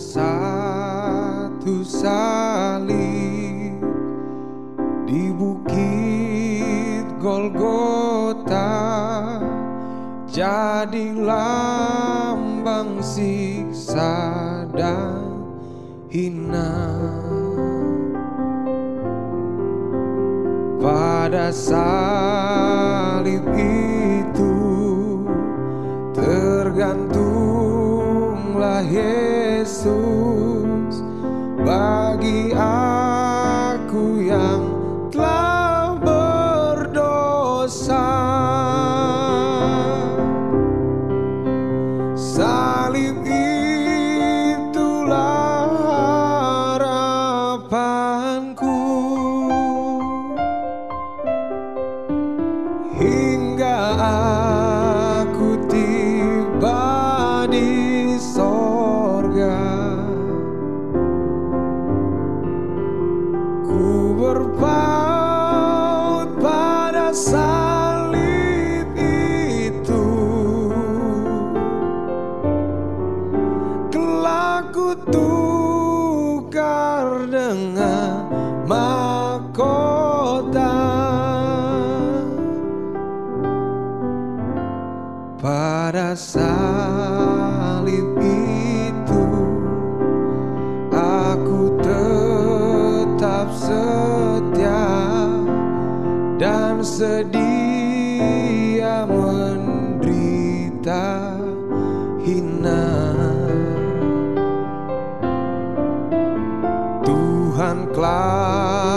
Satu salib di bukit Golgota. Jadi lambang siksa dan hina. Pada salib itu tergantunglah Yesus soul. Salib itu Aku tetap setia dan sedia menderita hina. Tuhan telah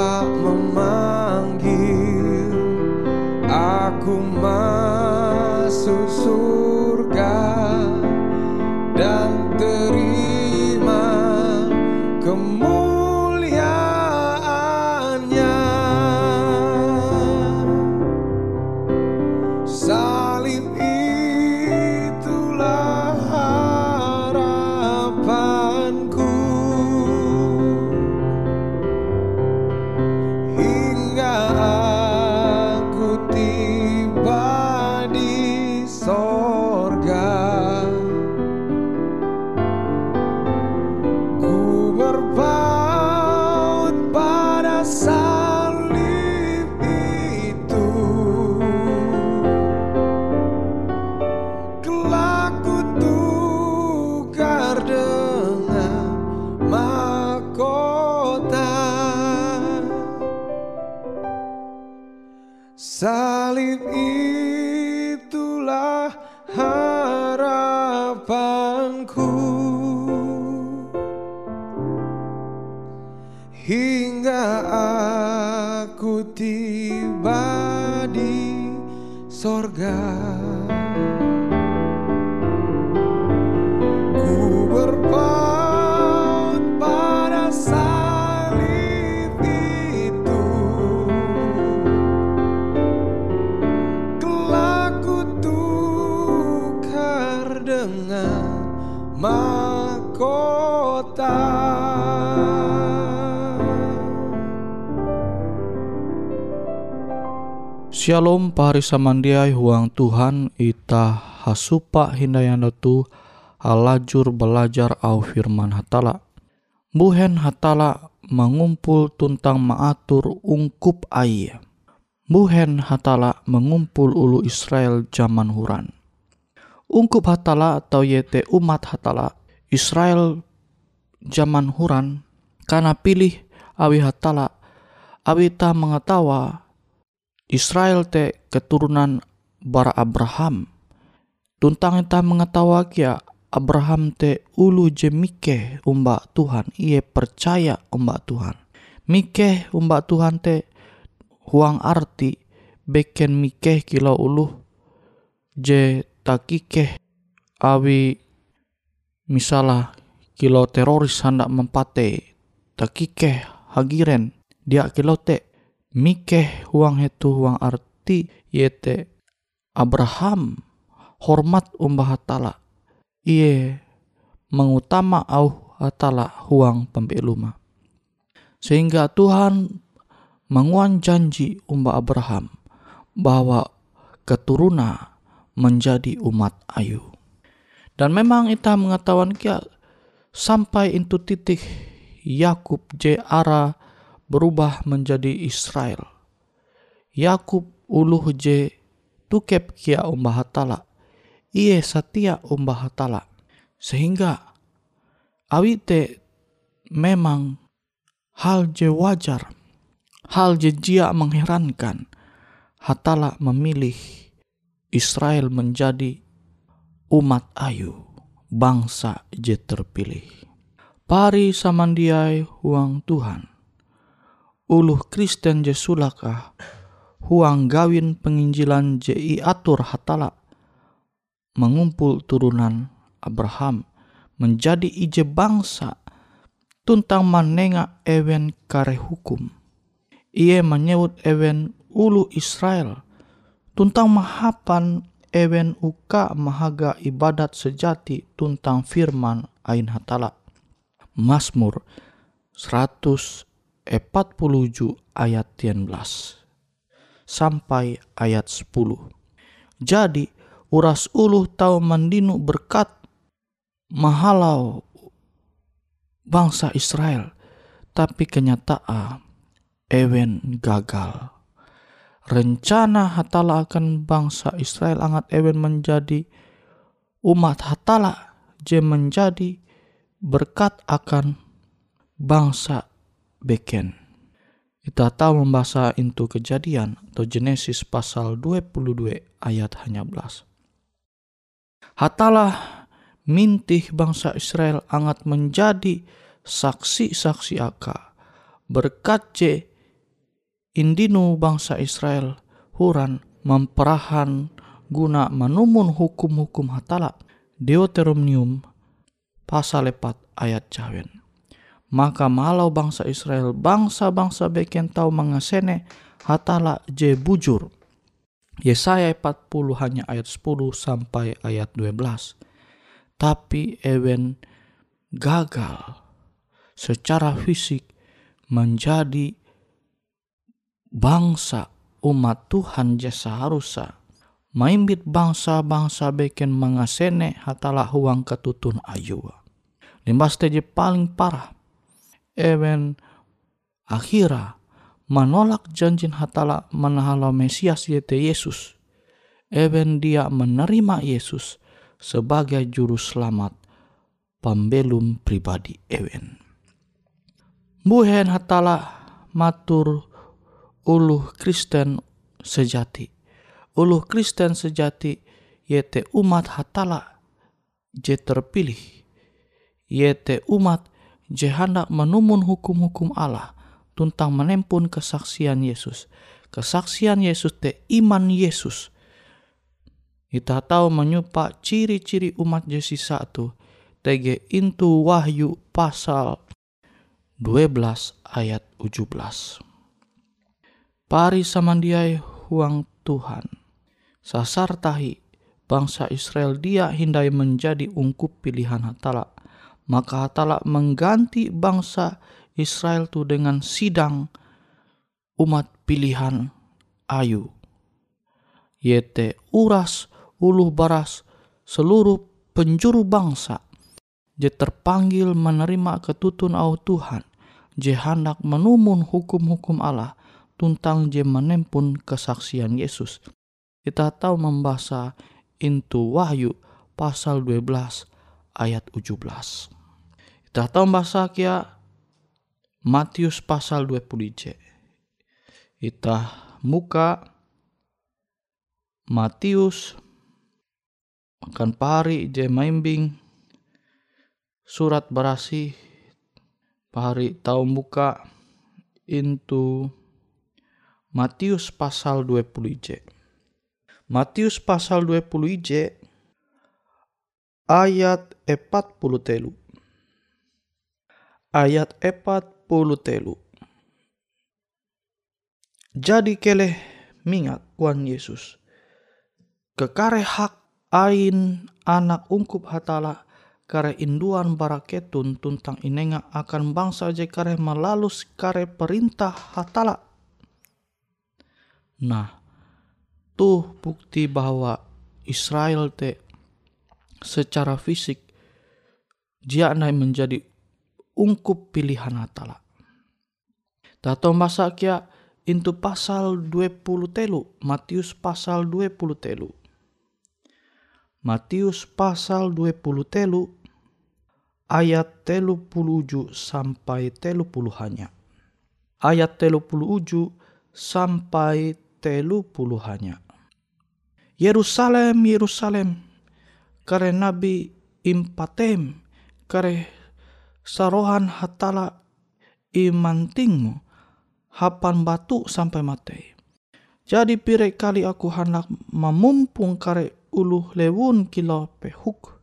sorga. Ku berpaut pada salib itu Kelak ku tukar dengan mahkota Shalom pari samandiai huang Tuhan ita hasupa hindayana tu alajur belajar au firman hatala. Buhen hatala mengumpul tuntang maatur ungkup ai. Buhen hatala mengumpul ulu Israel zaman huran. Ungkup hatala atau yete umat hatala Israel zaman huran karena pilih awi hatala awi ta mengetawa Israel te keturunan bara Abraham. Tuntang ta mengetawa kia Abraham te ulu je mike umba Tuhan. Ia percaya umba Tuhan. Mike umba Tuhan te huang arti beken mike kilo ulu je takike awi misalah kilo teroris hendak mempate takike hagiren. Dia kilo te mike huang itu huang arti yete Abraham hormat umbah hatala iye mengutama au hatala huang pembeluma sehingga Tuhan menguan janji umbah Abraham bahwa keturuna menjadi umat ayu. Dan memang kita mengetahuan kia sampai itu titik Yakub je ara berubah menjadi Israel. Yakub uluh je tukep kia umbah hatala. Iye setia umbah hatala. Sehingga awite memang hal je wajar. Hal je jia mengherankan. Hatala memilih Israel menjadi umat ayu, bangsa je terpilih. Pari samandiai huang Tuhan. Uluh Kristen je sulakah huang gawin penginjilan je atur hatala mengumpul turunan Abraham menjadi ije bangsa tuntang manenga ewen kare hukum. Ia menyebut ewen ulu Israel tuntang mahapan ewen uka mahaga ibadat sejati tuntang firman ain hatala. Mazmur 147 ayat 11 sampai ayat 10. Jadi uras ulu tau mandinu berkat mahalau bangsa Israel tapi kenyataan ewen gagal rencana hatala akan bangsa Israel angat ewen menjadi umat hatala je menjadi berkat akan bangsa beken. Tahu membaca itu kejadian atau Genesis pasal 22 ayat hanya belas. Hatalah mintih bangsa Israel angat menjadi saksi-saksi aka berkat je indinu bangsa Israel huran memperahan guna menumun hukum-hukum hatala Deuteronomium pasal 4 ayat cawen. Maka malau bangsa Israel bangsa-bangsa beken tau mengasene hatala je bujur. Yesaya 40 hanya ayat 10 sampai ayat 12. Tapi ewen gagal secara fisik menjadi bangsa umat Tuhan jasa harusa maimbit bangsa-bangsa beken mengasene hatalah huang ketutun ayua. Limbas teje paling parah. Ewen akhira menolak janji hatala menahala Mesias yete Yesus. Ewen dia menerima Yesus sebagai juru selamat pembelum pribadi Ewen. Buhen hatala matur uluh Kristen sejati. Uluh Kristen sejati yete umat hatala je terpilih. Yete umat je hendak menumun hukum-hukum Allah tuntang menempun kesaksian Yesus. Kesaksian Yesus te iman Yesus. Kita tahu menyupa ciri-ciri umat je sisa tu. Tege intu wahyu pasal 12 ayat 17 pari samandiai huang Tuhan. Sasar tahi bangsa Israel dia hindai menjadi ungkup pilihan hatala. Maka hatala mengganti bangsa Israel tu dengan sidang umat pilihan ayu. Yete uras ulu baras seluruh penjuru bangsa je terpanggil menerima ketutun au Tuhan je hendak menumun hukum-hukum Allah tuntang je menempun kesaksian Yesus. Kita tahu membaca intu Wahyu pasal 12 ayat 17. Kita tahu bahasa kia Matius pasal 20 J. Kita muka Matius akan pahari je maimbing surat berasi pahari tahu muka into Matius pasal 20 J. Matius pasal 20 J ayat 40 telu. Ayat 40 telu. Jadi keleh mingat Tuhan Yesus. Kekare hak ain anak ungkup hatala kare induan baraketun tuntang inenga akan bangsa je kare melalus kare perintah hatala. Nah, tuh bukti bahwa Israel te secara fisik dia naik menjadi ungkup pilihan hatala. Tato masa kia itu pasal 20 telu, Matius pasal 20 telu. Matius pasal 20 telu ayat telu puluh sampai telu puluhannya. Ayat telu puluh sampai telu puluhannya. Yerusalem, Yerusalem, kare nabi impatem, kare sarohan hatala imantingmu hapan batu sampai mati. Jadi pire kali aku hendak memumpung kare ulu lewun kilo pehuk.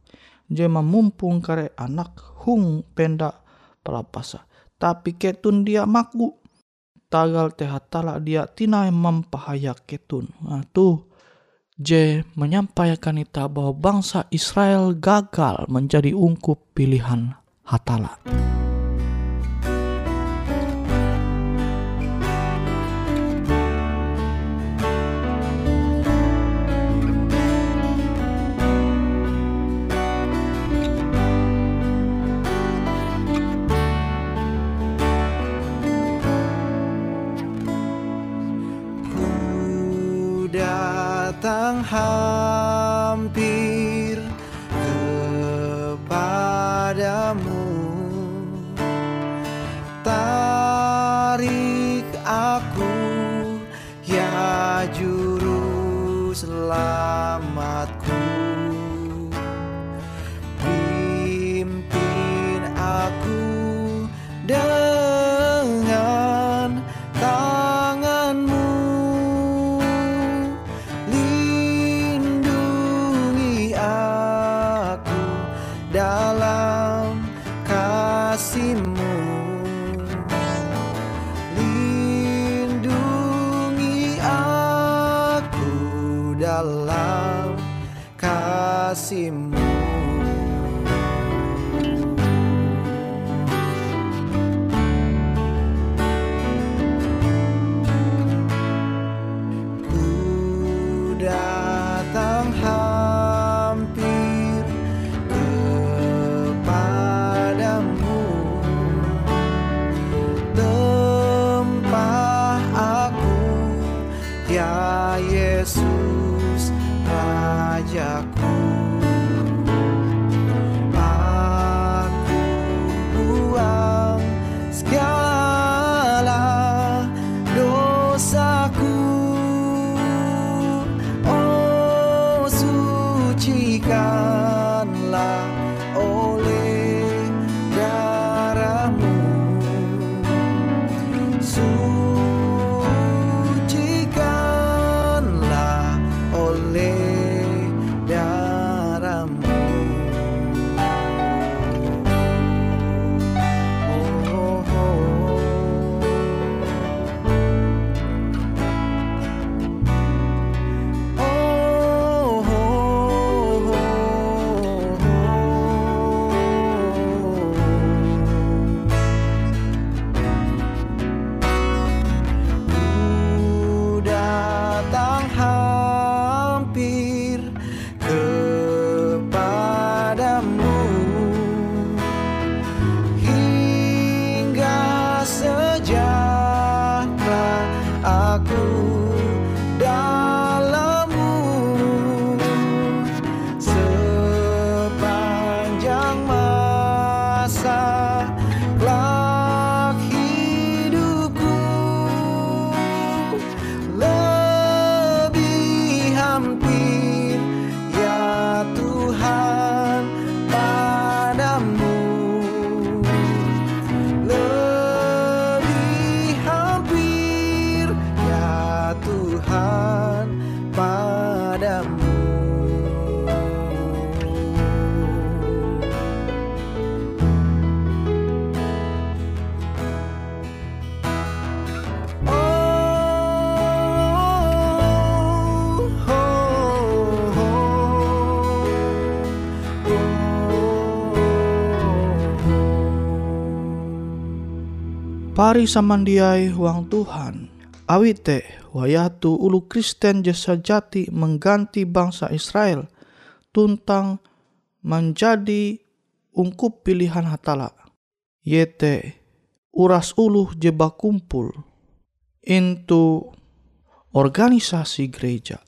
Je memumpung kare anak hung penda pelapasa. Tapi ketun dia maku. Tagal tehatala dia tina mempahaya ketun. Nah tuh J menyampaikan kita bahwa bangsa Israel gagal menjadi ungkup pilihan Hatala. Aku ya juru selamatku Pari samandiai huang Tuhan. Awite wayatu ulu Kristen jasa jati mengganti bangsa Israel tuntang menjadi ungkup pilihan hatala. Yete uras ulu jeba kumpul into organisasi gereja.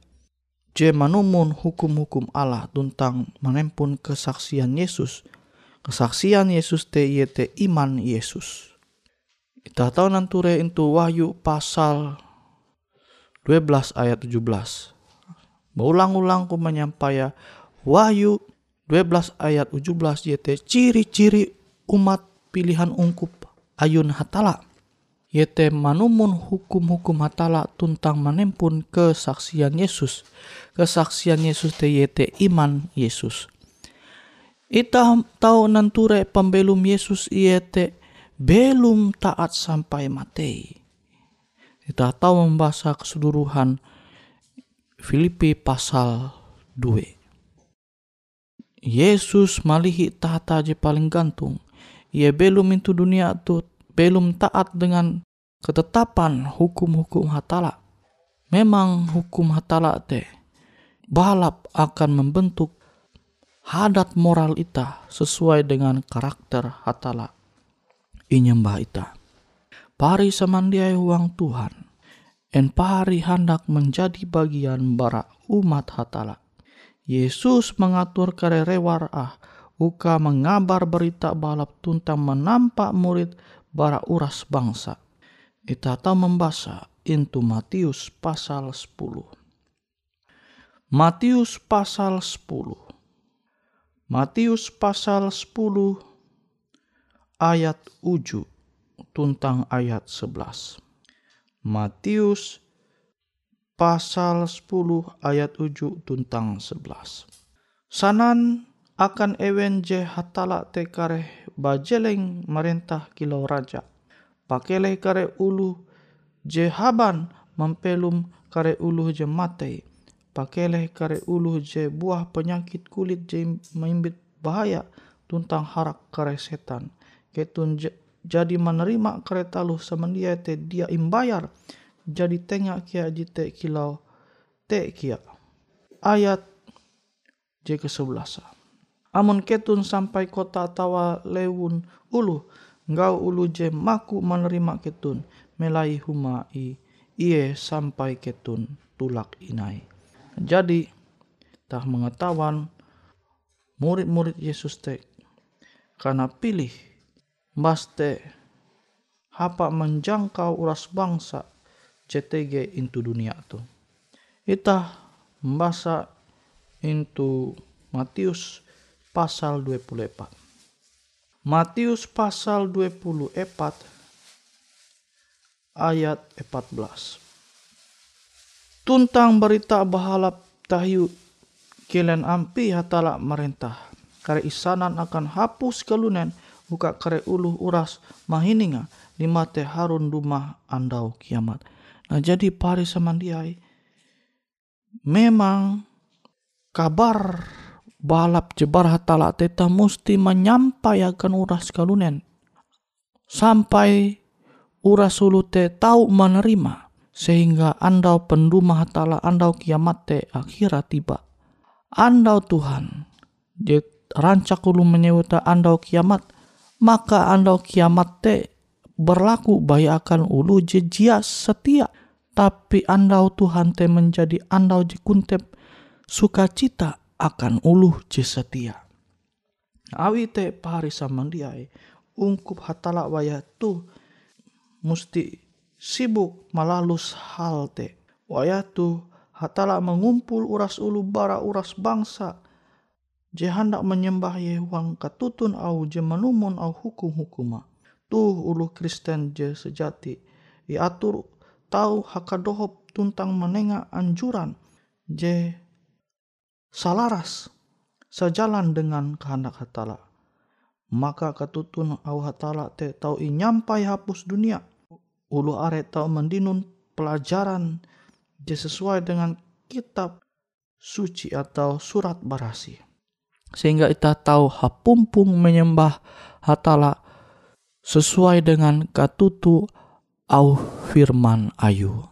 Je manumun hukum-hukum Allah tentang menempun kesaksian Yesus. Kesaksian Yesus te yete iman Yesus. Kita tahu nanture itu Wahyu pasal 12 ayat 17. Berulang-ulang ku menyampaikan Wahyu 12 ayat 17 yete ciri-ciri umat pilihan ungkup ayun hatala yete manumun hukum-hukum hatala tuntang menempun kesaksian Yesus. Kesaksian Yesus te yete iman Yesus. Ita tahu nanture pembelum Yesus yete belum taat sampai mati. Kita tahu membaca keseluruhan Filipi pasal 2. Yesus malihi tahta je paling gantung. Ia belum itu dunia tu belum taat dengan ketetapan hukum-hukum hatala. Memang hukum hatala te balap akan membentuk hadat moral ita sesuai dengan karakter hatala inyembah ita. Pari samandiai uang Tuhan, en pari hendak menjadi bagian bara umat hatala. Yesus mengatur kare rewar ah, uka mengabar berita balap tuntang menampak murid bara uras bangsa. Ita tahu membaca into Matius pasal 10. Matius pasal 10. Matius pasal 10 ayat 7 tuntang ayat 11. Matius pasal 10 ayat 7 tuntang 11. Sanan akan ewen je hatala te kare bajeleng merentah kilau raja. Pakele kare ulu je haban mempelum kare ulu je mate. Pakele kare ulu je buah penyakit kulit je maimbit bahaya tuntang harak kare setan. Ketun jadi menerima kare talu semendia te dia imbayar jadi tengak kia jite kilau te kia. Ayat je ke sebelasa. Amun ketun sampai kota tawa lewun ulu, ngau ulu je maku menerima ketun, melai huma i iye sampai ketun tulak inai. Jadi, tah mengetahuan murid-murid Yesus te, karena pilih baste hapa menjangkau uras bangsa CTG into dunia tu. Ita membaca into Matius pasal 24. Matius pasal 24 ayat 14. Tuntang berita bahalap tahyu kilen ampi hatala merintah. Kare isanan akan hapus kelunen buka kare uluh uras mahininga. Lima te harun rumah andau kiamat. Nah jadi pari samandiai. Memang kabar balap jebar hatala teta musti menyampaikan uras kalunen. Sampai uras sulute tahu menerima sehingga andau penduma hatala andau kiamat te akhirat tiba. Andau Tuhan je rancak ulu menyewuta andau kiamat maka andau kiamat te berlaku bayakan ulu je jia setia tapi andau Tuhan te menjadi andau jikuntep sukacita akan uluh je setia. Awi te pari samandiai ungkup hatala waya tu musti sibuk malalus hal te. Waya tu hatala mengumpul uras ulu bara uras bangsa. Je hendak menyembah Yehuang katutun au je menumun au hukum-hukuma. Tuh ulu Kristen je sejati. Iatur tahu hakadohop tuntang menengah anjuran je salaras sejalan dengan kehendak hatala. Maka ketutun au hatala te tau i nyampai hapus dunia. Ulu are tau mendinun pelajaran je sesuai dengan kitab suci atau surat barasi sehingga kita tahu hapumpung menyembah hatala sesuai dengan katutu au firman ayu.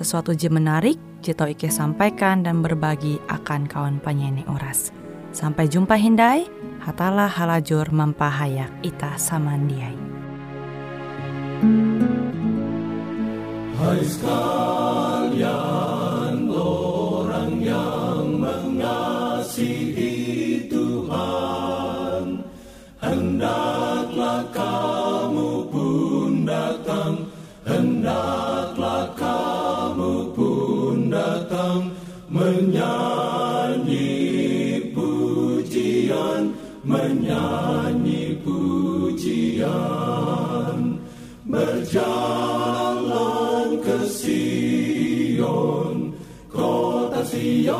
sesuatu je menarik, Jito Ike sampaikan dan berbagi akan kawan penyanyi oras. Sampai jumpa Hindai, hatalah halajur mempahayak ita samandiai. Hai sekalian orang yang mengasihi Tuhan Hendaklah kamu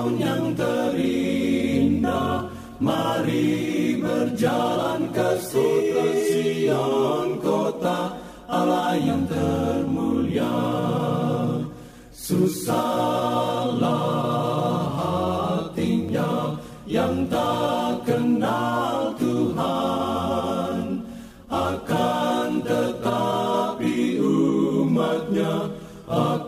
Sion yang terindah Mari berjalan ke Sion Kota. Allah yang termulia. Susahlah hatinya yang tak kenal Tuhan akan tetapi umatnya akan